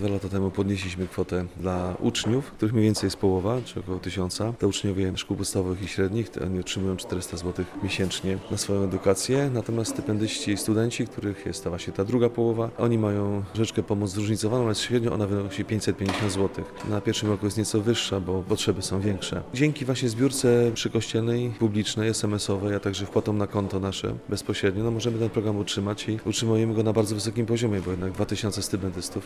Dwa lata temu podnieśliśmy kwotę dla uczniów, których mniej więcej jest połowa, czy około tysiąca. To uczniowie szkół podstawowych i średnich, oni otrzymują 400 zł miesięcznie na swoją edukację, natomiast stypendyści i studenci, których jest ta właśnie ta druga połowa, oni mają troszeczkę pomoc zróżnicowaną, ale średnio ona wynosi 550 zł. Na pierwszym roku jest nieco wyższa, bo potrzeby są większe. Dzięki właśnie zbiórce przykościelnej, publicznej, SMS-owej, a także wpłatom na konto nasze bezpośrednio, no możemy ten program utrzymać i utrzymujemy go na bardzo wysokim poziomie, bo jednak 2000 stipendystów